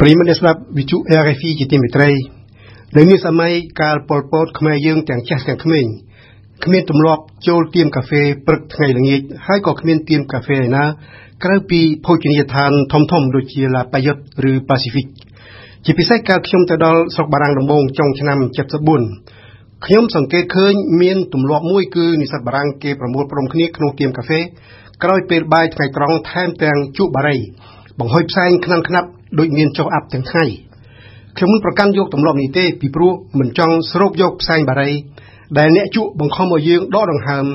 ប្រិមត្តស្ដាប់វិទ្យុ RFI ជាទីមេត្រីនៅនាសម័យកាលប៉ុលពតខ្មែរយើងទាំងចាស់ទាំងក្មេងគ្មានទម្លាប់ចូលទៀមកាហ្វេព្រឹកថ្ងៃល្ងាចហើយក៏គ្មានទៀមកាហ្វេឯណាក្រៅពីភោជនីយដ្ឋានធំៗដូចជា La Payotte ឬ Pacific ជាពិសេសកាលខ្ញុំទៅដល់ស្រុកបារាំងដំបងចុងឆ្នាំ74ខ្ញុំសង្កេតឃើញមានទម្លាប់មួយគឺនិស្សិតបារាំងគេប្រមូលផ្ដុំគ្នាក្នុងទៀមកាហ្វេក្រោយពេលបាយថ្ងៃត្រង់ថែមទាំងជក់បារី បង្ហុយផ្សែងខ្នាន់ខ្នាប់ដូចមានចុះអាប់ទាំងថ្ងៃខ្ញុំមិនប្រកាន់យកទម្លាប់នេះទេពីព្រោះមិនចង់ស្រូបយកផ្សែងបារីដែលអ្នកជក់បង្ខំឲ្យយើងដកដង្ហើម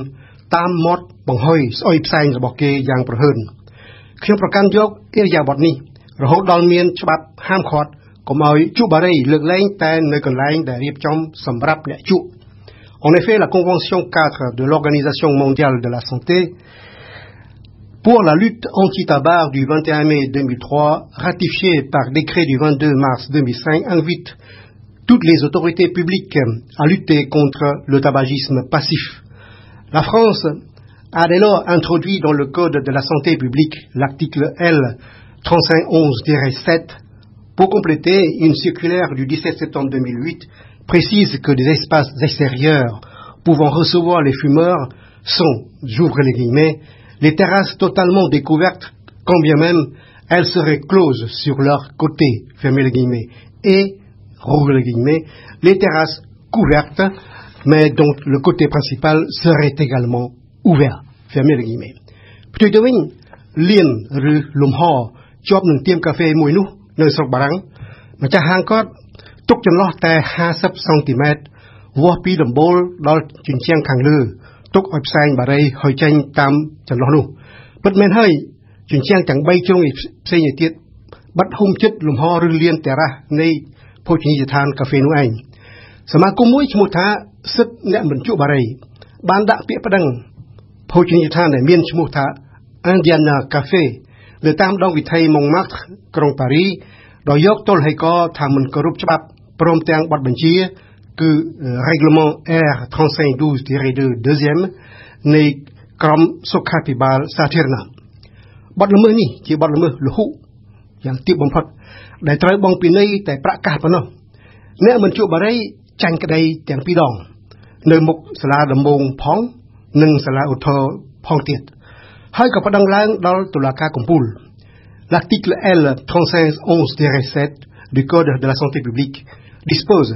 តាមមាត់បង្ហុយស្អុយផ្សែងរបស់គេយ៉ាងប្រហើនខ្ញុំប្រកាន់យកអិរិយាបថនេះរហូតដល់មានច្បាប់ហាមឃាត់កុំឲ្យជក់បារីលើកលែងតែនៅកន្លែងដែលរៀបចំសម្រាប់អ្នកជក់ En effet, la Convention 4 de l'Organisation mondiale de la santé pour la lutte anti-tabac du 21 mai 2003, ratifiée par décret du 22 mars 2005, invite toutes les autorités publiques à lutter contre le tabagisme passif. La France a dès lors introduit dans le Code de la santé publique l'article L 3511-7 pour compléter une circulaire du 17 septembre 2008 précise que des espaces extérieurs pouvant recevoir les fumeurs sont, j'ouvre les guillemets, les terrasses totalement découvertes, quand bien même elles seraient closes sur leur côté, fermez les guillemets, et, rouvre les guillemets, les terrasses couvertes, mais dont le côté principal serait également ouvert, fermez les guillemets. ផ្ទុយទៅវិញលៀនឬលំហជាប់នឹងទៀមកាហ្វេមួយនោះនៅស្រុកបារាំងម្ចាស់ហាងគាត់ទុកចន្លោះតែ50សង់ទីម៉ែត្រវាស់ពីដំបូលដល់ជញ្ជាំងខាងលើ ទុកឲ្យផ្សែងបារីហើយចេញតាមចន្លោះនោះពិតមែនហើយជញ្ជាំងទាំង3ជ្រុងផ្សេងទៀតបាត់ហុំចិត្តលំហឬលៀនតារ៉ាស់នៃភោជនីយដ្ឋានកាហ្វេនោះឯងសមាគមមួយឈ្មោះថាសិទ្ធអ្នកបញ្ជក់បារី បានដាក់ពាក្យប្តឹងភោជនីយដ្ឋានដែលមានឈ្មោះថា Indiana Cafe នៅតាមដងវិថី Montmartre ក្រុងប៉ារីដោយយកទល់ហេកថាមិនគោរពច្បាប់ព្រមទាំងបទបញ្ជា គឺ règlement R 3512-2 deuxième នៃក្រមសុខាភិបាលសាធារណៈបទល្មើសនេះជាបទល្មើសលហុយ៉ាងទាបបំផុត ដែលត្រូវបង់ពិន័យតែប្រាក់កាសប៉ុណ្ណោះអ្នកមិនជួបបារីចាញ់ក្តីទាំងពីរដង នៅមុខសាលាដំបងផង និងសាលាឧទ្ធរផងទៀតហើយក៏ប្តឹងឡើងដល់តុលាការកំពូល L'article L 3511-7 du Code de la santé publique dispose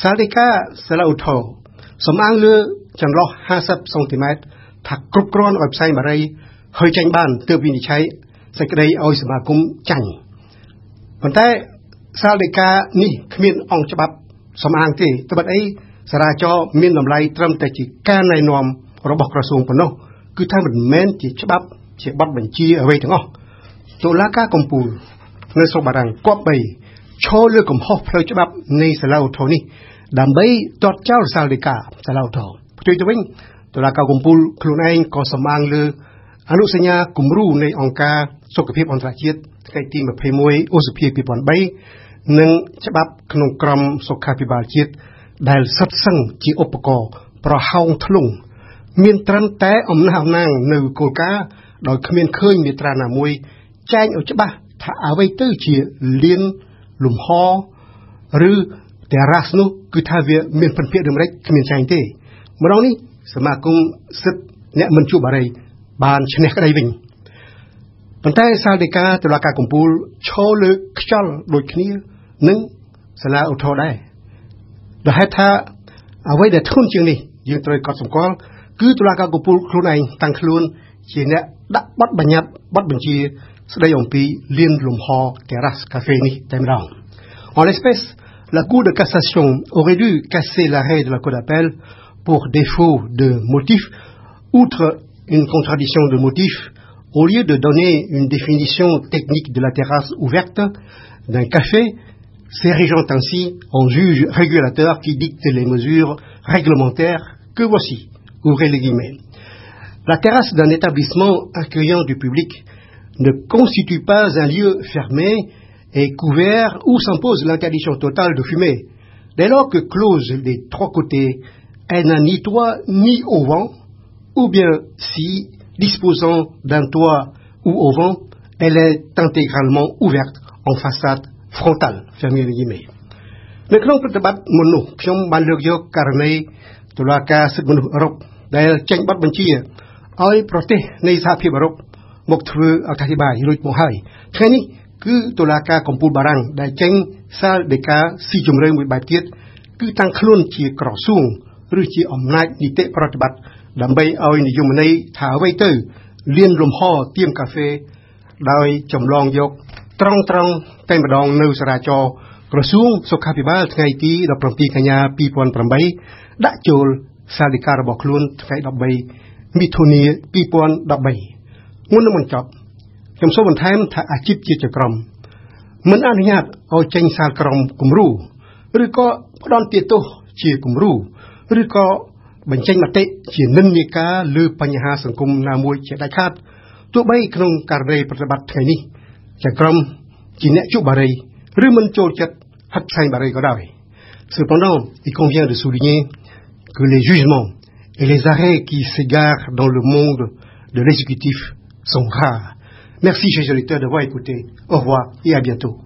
សាលដីកាសាឡាឧទ្ធរសំអាងលើចន្លោះ50សង់ទីម៉ែត្រថាគ្រប់គ្រាន់ឲ្យផ្សែងបារីហើយចាញ់បានទើបវិនិច្ឆ័យសេចក្តីឲ្យសមាគមចាញ់ប៉ុន្តែសាលដីកានេះគ្មានអង្គច្បាប់សំអាងទេត្បិតអីសារាចរមានតម្លៃត្រឹមតែជាការណែនាំរបស់ក្រសួងប៉ុណ្ណោះគឺថាមិនមែនជាច្បាប់ជាបទបញ្ជាអ្វីទាំងអស់តុលាការកំពូលនៅស្រុកបារាំងគប្បី ឈរលើកំហុសផ្លូវច្បាប់នៃសាលាឧទ្ធរនេះដើម្បីទាត់ចោលសាលដីកាសាលាឧទ្ធរផ្ទុយទៅវិញតុលាការកំពូលខ្លួនឯងក៏សម្អាងលើអនុសញ្ញាគំរូនៃអង្គការសុខភាពអន្តរជាតិថ្ងៃទី21ឧសភា2003និងច្បាប់ក្នុងក្រមសុខាភិបាលជាតិដែលសុទ្ធសឹងជាឧបករណ៍ប្រហោងធ្លុងមានត្រឹមតែអំណះអំណាងនៅគោលការណ៍ដោយគ្មានឃើញមាត្រាណាមួយចែងឲ្យច្បាស់ថាអ្វីទៅជាលៀន លំហឬតែរ៉ាស់នោះគឺថាវាមានពិនភាគដូចម្ដេចគ្មានចែងទេម្ដងនេះសមាគមសិទ្ធិអ្នកមិនជួបបារីបានឈ្នះក្តីវិញប៉ុន្តែសាលដីកាតុលាការកំពូលឈរលើខ្យល់ដូចគ្នានឹងសាលាឧទ្ធរដែរដោយហេតុថាអ្វីដែលធ្ងន់ជាងនេះយើងត្រូវកត់សម្គាល់គឺតុលាការកំពូលខ្លួនឯងតាំងខ្លួនជាអ្នកដាក់បទបញ្ញត្តិបទបញ្ជា ស្ដីអំពីលៀនលំហ terrasse café នេះតែម្ដង En l'espèce, la Cour de cassation aurait dû casser l'arrêt de la Cour d'appel pour défaut de motif, outre une contradiction de motif, au lieu de donner une définition technique de la terrasse ouverte, d'un café, s'érigeant ainsi en juge régulateur qui dicte les mesures réglementaires que voici. Ouvrez les guillemets. La terrasse d'un établissement accueillant du public ne constitue pas un lieu fermé et couvert où s'impose l'interdiction totale de fumer. Dès lors que close des trois côtés, elle n'a ni toit ni auvent, ou bien si, disposant d'un toit ou auvent, elle est intégralement ouverte en façade frontale fermé les guillemets នៅក្នុងប្រតិបត្តិមុននោះខ្ញុំបានលើកយកករណីតុលាការសិទ្ធិ មនុស្សអឺរ៉ុបដែលចេញបទបញ្ជាឲ្យប្រទេសនៃសហភាពអឺរ៉ុបមកធ្វើអត្ថាធិប្បាយរួចមកហើយថ្ងៃនេះគឺតុលាការកំពូលបារាំងដែលចេញសាលដីកាស៊ីជម្រៅមួយបែបទៀតគឺតាំងខ្លួនជាក្រសួងឬជាអំណាចនីតិប្រតិបត្តិដើម្បីឲ្យនិយមន័យថាអ្វីទៅលៀនលំហទៀមកាហ្វេដោយចម្លងយកត្រង់ត្រង់តែម្ដងនៅសារាចរក្រសួងសុខាភិបាលថ្ងៃទី17កញ្ញា2008ដាក់ចូលសាលដីការបស់ខ្លួនថ្ងៃ13មិថុនា2013 មុននឹងបញ្ចប់ខ្ញុំសូមបន្ថែមថាអាជីពជាចក្រមមិនអនុញ្ញាតឲ្យចេញសាលក្រមគំរូឬក៏ផ្ដន់ទោសជាគំរូឬក៏បញ្ចេញមតិជានិន្នាការលើបញ្ហាសង្គមណាមួយជាដាច់ខាតទោះបីក្នុងករណីប្រតិបត្តិថ្ងៃនេះចក្រមជាអ្នកជុបារីឬមិនចូលចិត្តហិតផ្សេងបារីក៏ដោយ Cependant, il convient de souligner que les jugements et les arrêts qui s'égarent dans le monde de l'exécutif sont rares. Merci, chers auditeurs, d'avoir écouté. Au revoir et à bientôt.